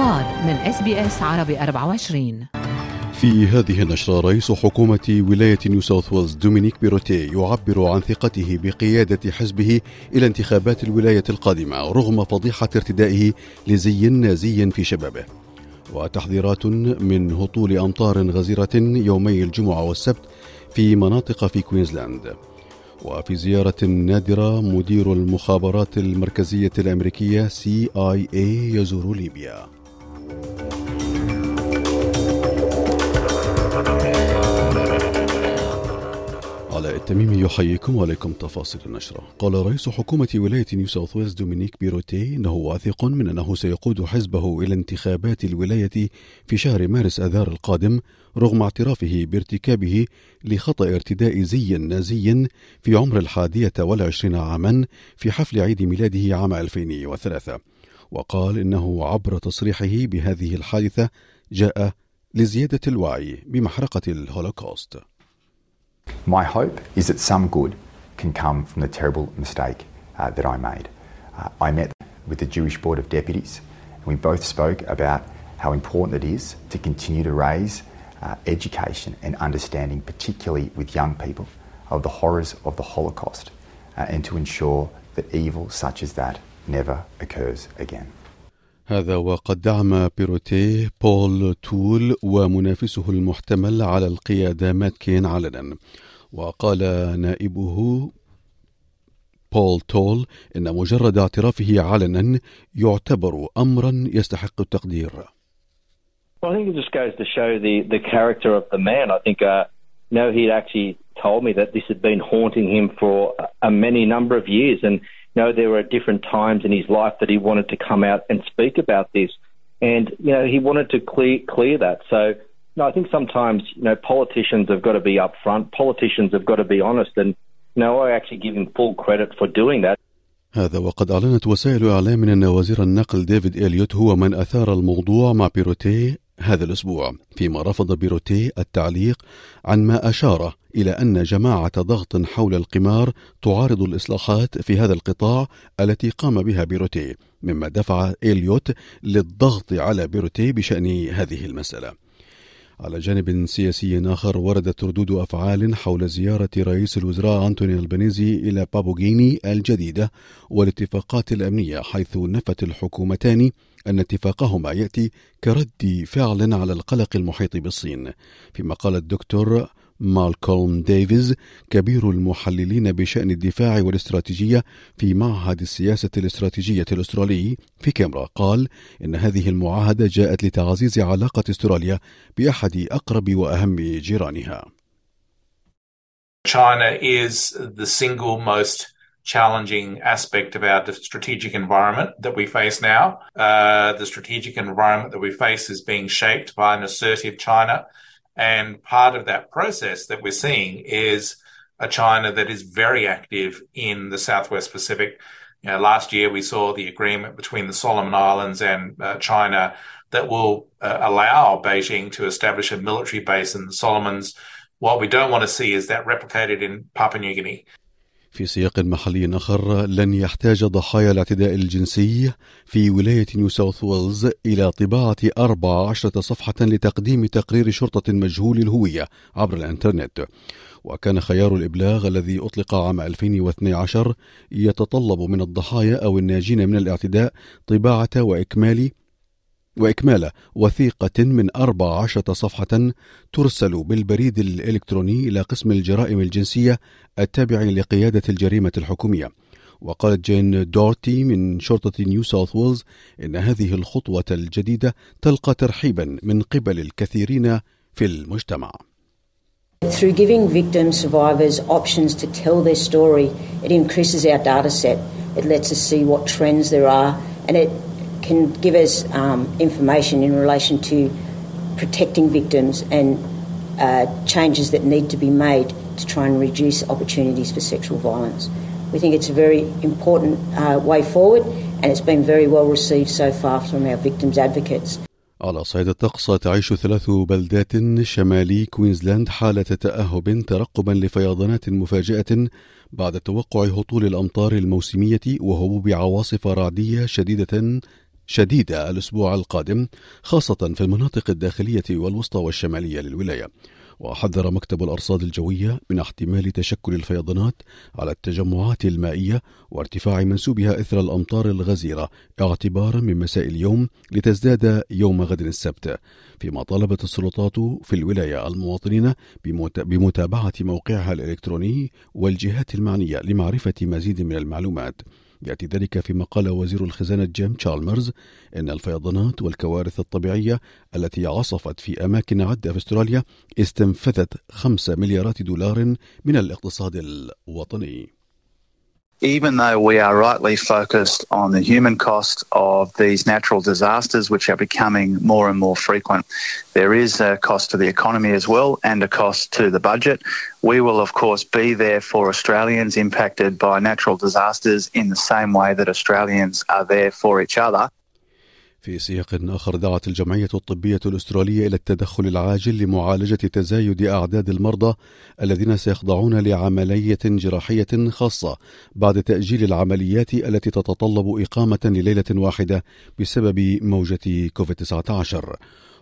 الأخبار من SBS عربي 24 في هذه النشرة رئيس حكومة ولاية نيو ساوث ويلز دومينيك بيروتي يعبر عن ثقته بقيادة حزبه إلى انتخابات الولاية القادمة رغم فضيحة ارتدائه لزي نازي في شبابه. وتحذيرات من هطول أمطار غزيرة يومي الجمعة والسبت في مناطق في كوينزلاند. وفي زيارة نادرة مدير المخابرات المركزية الأمريكية اي يزور ليبيا. علاء التميمي يحييكم وعليكم تفاصيل النشرة. قال رئيس حكومة ولاية نيو ساوث ويلز دومينيك بيروتي إنه واثق من أنه سيقود حزبه إلى انتخابات الولاية في شهر مارس آذار القادم رغم اعترافه بارتكابه لخطأ ارتداء زي نازي في عمر الحادية والعشرين عاما في حفل عيد ميلاده عام 2003 وقال إنه عبر تصريحه بهذه الحادثة جاء لزيادة الوعي بمحرقة الهولوكوست. My hope is that some good can come from the terrible mistake uh, that I made. Uh, I met with the Jewish Board of Deputies, and we both spoke about how important it is to continue to raise uh, education and understanding, particularly with young people, of the horrors of the Holocaust, uh, and to ensure that evil such as that never occurs again. هذا وقد دعم بيروتي بول تول ومنافسه المحتمل على القيادة مات كين علنا وقال نائبه بول تول إن مجرد اعترافه علنا يعتبر أمرا يستحق التقدير Well, I think it just goes to show the, the character of the man. I think, uh, know, he'd actually told me that this had been haunting him for a, a many number of years. And know, there were different times in his life that he wanted to come out and speak about this, and you know, he wanted to clear clear that. So, no, I think sometimes you know politicians have got to be upfront. Politicians have got to be honest, and you know, I actually give him full credit for doing that. هذا وقد أعلنت وسائل إعلام أن وزير النقل ديفيد إليوت هو من أثار الموضوع مع بيروتي هذا الأسبوع فيما رفض بيروتي التعليق عن ما أشار إلى أن جماعة ضغط حول القمار تعارض الإصلاحات في هذا القطاع التي قام بها بيروتي مما دفع إليوت للضغط على بيروتي بشأن هذه المسألة. على جانب سياسي آخر وردت ردود أفعال حول زيارة رئيس الوزراء أنتوني البنيزي إلى بابوغيني الجديدة والاتفاقات الأمنية حيث نفت الحكومتان أن اتفاقهما يأتي كرد فعل على القلق المحيط بالصين فيما قال الدكتور مالكولم ديفيز كبير المحللين بشأن الدفاع والاستراتيجية في معهد السياسة الاستراتيجية الأسترالي في كاميرا قال إن هذه المعاهدة جاءت لتعزيز علاقة استراليا بأحد أقرب وأهم جيرانها. China is the single most challenging aspect of our strategic environment that we face now. Uh, the strategic environment that we face is being shaped by an assertive China. And part of that process that we're seeing is a China that is very active in the Southwest Pacific. You know, last year we saw the agreement between the Solomon Islands and uh, China that will uh, allow Beijing to establish a military base in the Solomons. What we don't want to see is that replicated in Papua New Guinea. في سياق محلي آخر لن يحتاج ضحايا الاعتداء الجنسي في ولاية نيو ساوث ويلز إلى طباعة 14 صفحة لتقديم تقرير شرطة مجهول الهوية عبر الإنترنت. وكان خيار الإبلاغ الذي أطلق عام 2012 يتطلب من الضحايا أو الناجين من الاعتداء طباعة وإكمال وإكمال وثيقة من 14 صفحة ترسل بالبريد الإلكتروني إلى قسم الجرائم الجنسية التابع لقيادة الجريمة الحكومية وقالت جين دورتي من شرطة نيو ساوث ويلز إن هذه الخطوة الجديدة تلقى ترحيبا من قبل الكثيرين في المجتمع Through giving victims, survivors options to tell their story, it increases our data set. It lets us see what trends there are, and it can give us um, information in relation to protecting victims and uh, changes that need to be made to try and reduce opportunities for sexual violence. We think it's a very important uh, way forward, and it's been very well received so far from our victims' advocates. على صعيد الطقس تعيش ثلاث بلدات شمالي كوينزلاند حالة تأهب ترقبا لفيضانات مفاجئة بعد توقع هطول الأمطار الموسمية وهبوب عواصف رعدية شديدة شديدة الأسبوع القادم خاصة في المناطق الداخلية والوسطى والشمالية للولاية. وحذر مكتب الأرصاد الجوية من احتمال تشكل الفيضانات على التجمعات المائية وارتفاع منسوبها إثر الأمطار الغزيرة اعتبارا من مساء اليوم لتزداد يوم غد السبت. فيما طالبت السلطات في الولاية المواطنين بمتابعة موقعها الإلكتروني والجهات المعنية لمعرفة مزيد من المعلومات. يأتي ذلك فيما قال وزير الخزانة جيم تشالمرز إن الفيضانات والكوارث الطبيعية التي عصفت في أماكن عدة في أستراليا استنفذت خمسة مليارات دولار من الاقتصاد الوطني. Even though we are rightly focused on the human cost of these natural disasters, which are becoming more and more frequent, there is a cost to the economy as well and a cost to the budget. We will, of course, be there for Australians impacted by natural disasters in the same way that Australians are there for each other. في سياق آخر دعت الجمعية الطبية الأسترالية إلى التدخل العاجل لمعالجة تزايد أعداد المرضى الذين سيخضعون لعملية جراحية خاصة بعد تأجيل العمليات التي تتطلب إقامة لليلة واحدة بسبب موجة كوفيد-19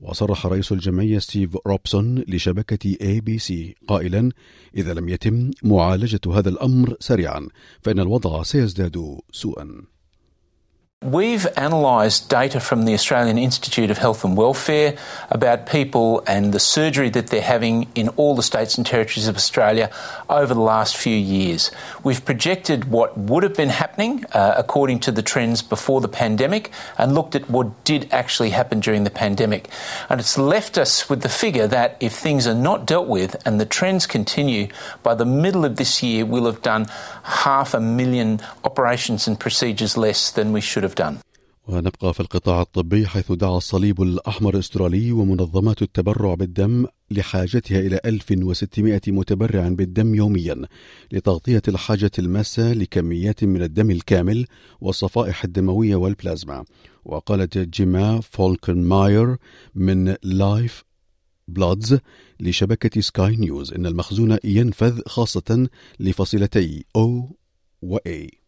وصرح رئيس الجمعية ستيف روبسون لشبكة اي بي سي قائلا إذا لم يتم معالجة هذا الأمر سريعا فإن الوضع سيزداد سوءا. We've analysed data from the Australian Institute of Health and Welfare about people and the surgery that they're having in all the states and territories of Australia over the last few years. We've projected what would have been happening uh, according to the trends before the pandemic and looked at what did actually happen during the pandemic. And it's left us with the figure that if things are not dealt with and the trends continue, by the middle of this year, we'll have done half a million operations and procedures less than we should have done. ونبقى في القطاع الطبي حيث دعا الصليب الأحمر الأسترالي ومنظمات التبرع بالدم لحاجتها إلى 1600 متبرع بالدم يوميا لتغطية الحاجة الماسة لكميات من الدم الكامل والصفائح الدموية والبلازما وقالت جيما فولكن ماير من لايف بلادز لشبكة سكاي نيوز إن المخزون ينفذ خاصة لفصيلتي O و A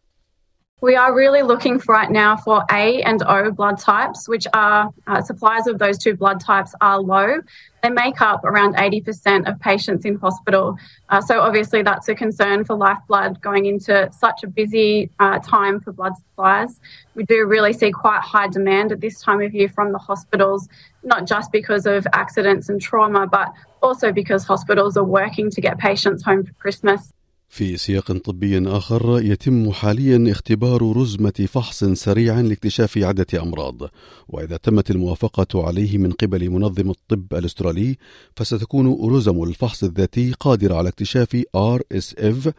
We are really looking for right now for A and O blood types, which are uh, supplies of those two blood types are low. They make up around 80% of patients in hospital. Uh, so, obviously, that's a concern for lifeblood going into such a busy uh, time for blood supplies. We do really see quite high demand at this time of year from the hospitals, not just because of accidents and trauma, but also because hospitals are working to get patients home for Christmas. في سياق طبي آخر يتم حاليا اختبار رزمة فحص سريع لاكتشاف عدة أمراض. وإذا تمت الموافقة عليه من قبل منظم الطب الأسترالي فستكون رزم الفحص الذاتي قادرة على اكتشاف RSF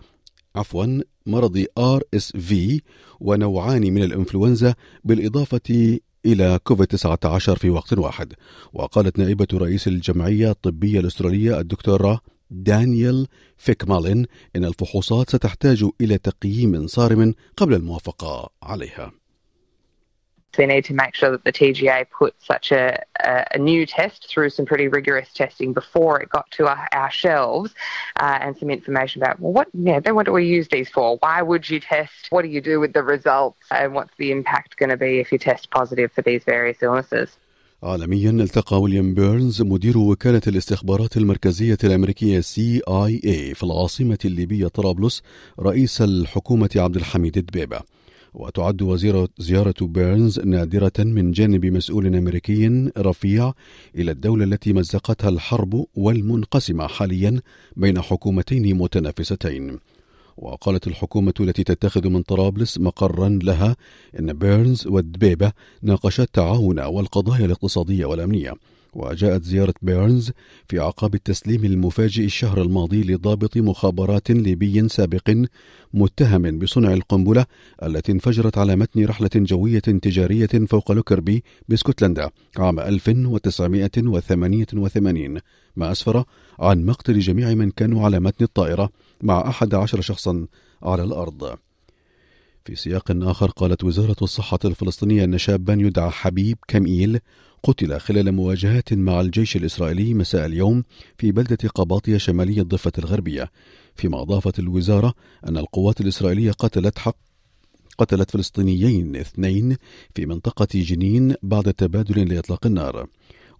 عفوا مرض RSV ونوعان من الإنفلونزا بالإضافة إلى كوفيد 19 في وقت واحد. وقالت نائبة رئيس الجمعية الطبية الأسترالية الدكتورة دانيال فيكمالين إن الفحوصات ستحتاج إلى تقييم صارم قبل الموافقة عليها. We need to make sure that the TGA put such a, a, a new test through some pretty rigorous testing before it got to our, our shelves uh, and some information about, well, what, yeah, then what do we use these for? Why would you test? What do you do with the results? And what's the impact going to be if you test positive for these various illnesses? عالميا التقى ويليام بيرنز مدير وكالة الاستخبارات المركزية الأمريكية CIA في العاصمة الليبية طرابلس رئيس الحكومة عبد الحميد دبيبة وتعد وزيرة زيارة بيرنز نادرة من جانب مسؤول أمريكي رفيع إلى الدولة التي مزقتها الحرب والمنقسمة حاليا بين حكومتين متنافستين. وقالت الحكومة التي تتخذ من طرابلس مقرا لها إن بيرنز ودبيبة ناقشا التعاون والقضايا الاقتصادية والأمنية. وجاءت زيارة بيرنز في أعقاب التسليم المفاجئ الشهر الماضي لضابط مخابرات ليبي سابق متهم بصنع القنبلة التي انفجرت على متن رحلة جوية تجارية فوق لوكربي باسكتلندا عام 1988 ما أسفر عن مقتل جميع من كانوا على متن الطائرة مع أحد عشر شخصا على الأرض. في سياق آخر قالت وزارة الصحة الفلسطينية أن شابا يدعى حبيب كميل قتل خلال مواجهات مع الجيش الإسرائيلي مساء اليوم في بلدة قباطية شمالية الضفة الغربية. فيما أضافت الوزارة أن القوات الإسرائيلية قتلت حق قتلت فلسطينيين اثنين في منطقة جنين بعد تبادل لإطلاق النار.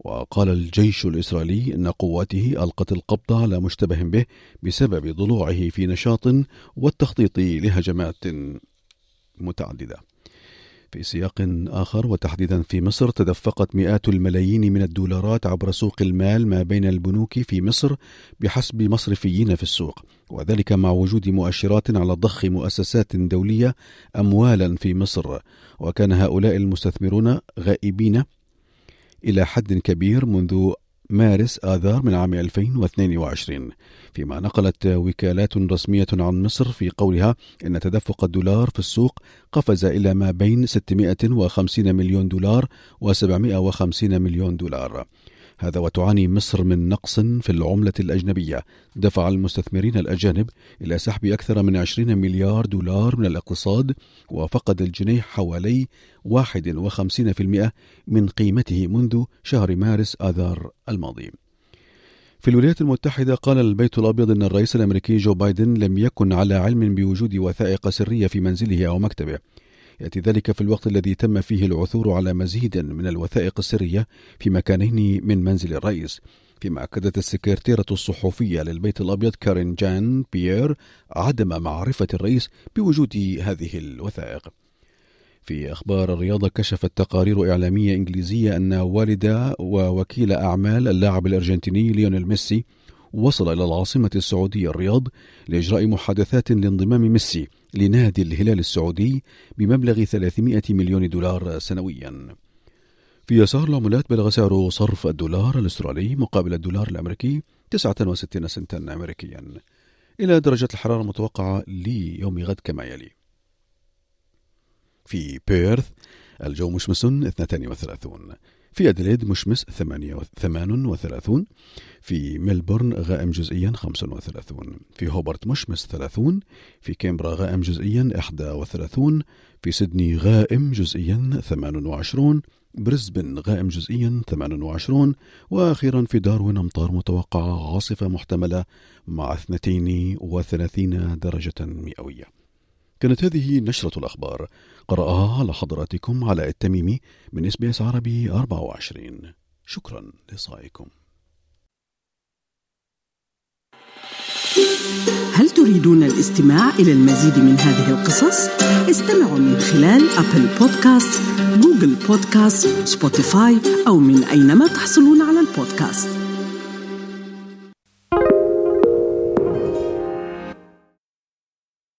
وقال الجيش الإسرائيلي أن قواته ألقت القبض على مشتبه به بسبب ضلوعه في نشاط والتخطيط لهجمات متعددة. في سياق آخر وتحديدا في مصر تدفقت مئات الملايين من الدولارات عبر سوق المال ما بين البنوك في مصر بحسب مصرفيين في السوق وذلك مع وجود مؤشرات على ضخ مؤسسات دولية أموالا في مصر. وكان هؤلاء المستثمرون غائبين إلى حد كبير منذ مارس آذار من عام 2022 فيما نقلت وكالات رسمية عن مصر في قولها إن تدفق الدولار في السوق قفز إلى ما بين 650 مليون دولار و 750 مليون دولار. هذا وتعاني مصر من نقص في العملة الأجنبية. دفع المستثمرين الأجانب إلى سحب أكثر من 20 مليار دولار من الاقتصاد وفقد الجنيه حوالي 51% من قيمته منذ شهر مارس آذار الماضي. في الولايات المتحدة قال البيت الأبيض أن الرئيس الأمريكي جو بايدن لم يكن على علم بوجود وثائق سرية في منزله أو مكتبه. يأتي ذلك في الوقت الذي تم فيه العثور على مزيد من الوثائق السرية في مكانين من منزل الرئيس. فيما أكدت السكرتيرة الصحفية للبيت الأبيض كارين جان بيير عدم معرفة الرئيس بوجود هذه الوثائق. في أخبار الرياضة كشفت تقارير إعلامية إنجليزية أن والد ووكيل أعمال اللاعب الأرجنتيني ليونيل ميسي وصل إلى العاصمة السعودية الرياض لإجراء محادثات لانضمام ميسي لنادي الهلال السعودي بمبلغ 300 مليون دولار سنويا. في أسعار العملات بلغ سعر صرف الدولار الأسترالي مقابل الدولار الأمريكي 69 سنتا أمريكيا. إلى درجة الحرارة المتوقعة ليوم غد كما يلي. في بيرث الجو مشمس 32 في أدليد مشمس 38 في ملبورن غائم جزئيا 35 في هوبرت مشمس 30 في كانبرا غائم جزئيا 31 في سيدني غائم جزئيا 28 بريسبن غائم جزئيا 28 وأخيرا في داروين أمطار متوقعة عاصفة محتملة مع 32 درجة مئوية. كانت هذه نشرة الأخبار. قرأها على حضراتكم علاء التميمي من SBS عربي 24 شكرا لإصغائكم هل تريدون الاستماع إلى المزيد من هذه القصص؟ استمعوا من خلال أبل بودكاست، جوجل بودكاست، سبوتيفاي أو من أينما تحصلون على البودكاست.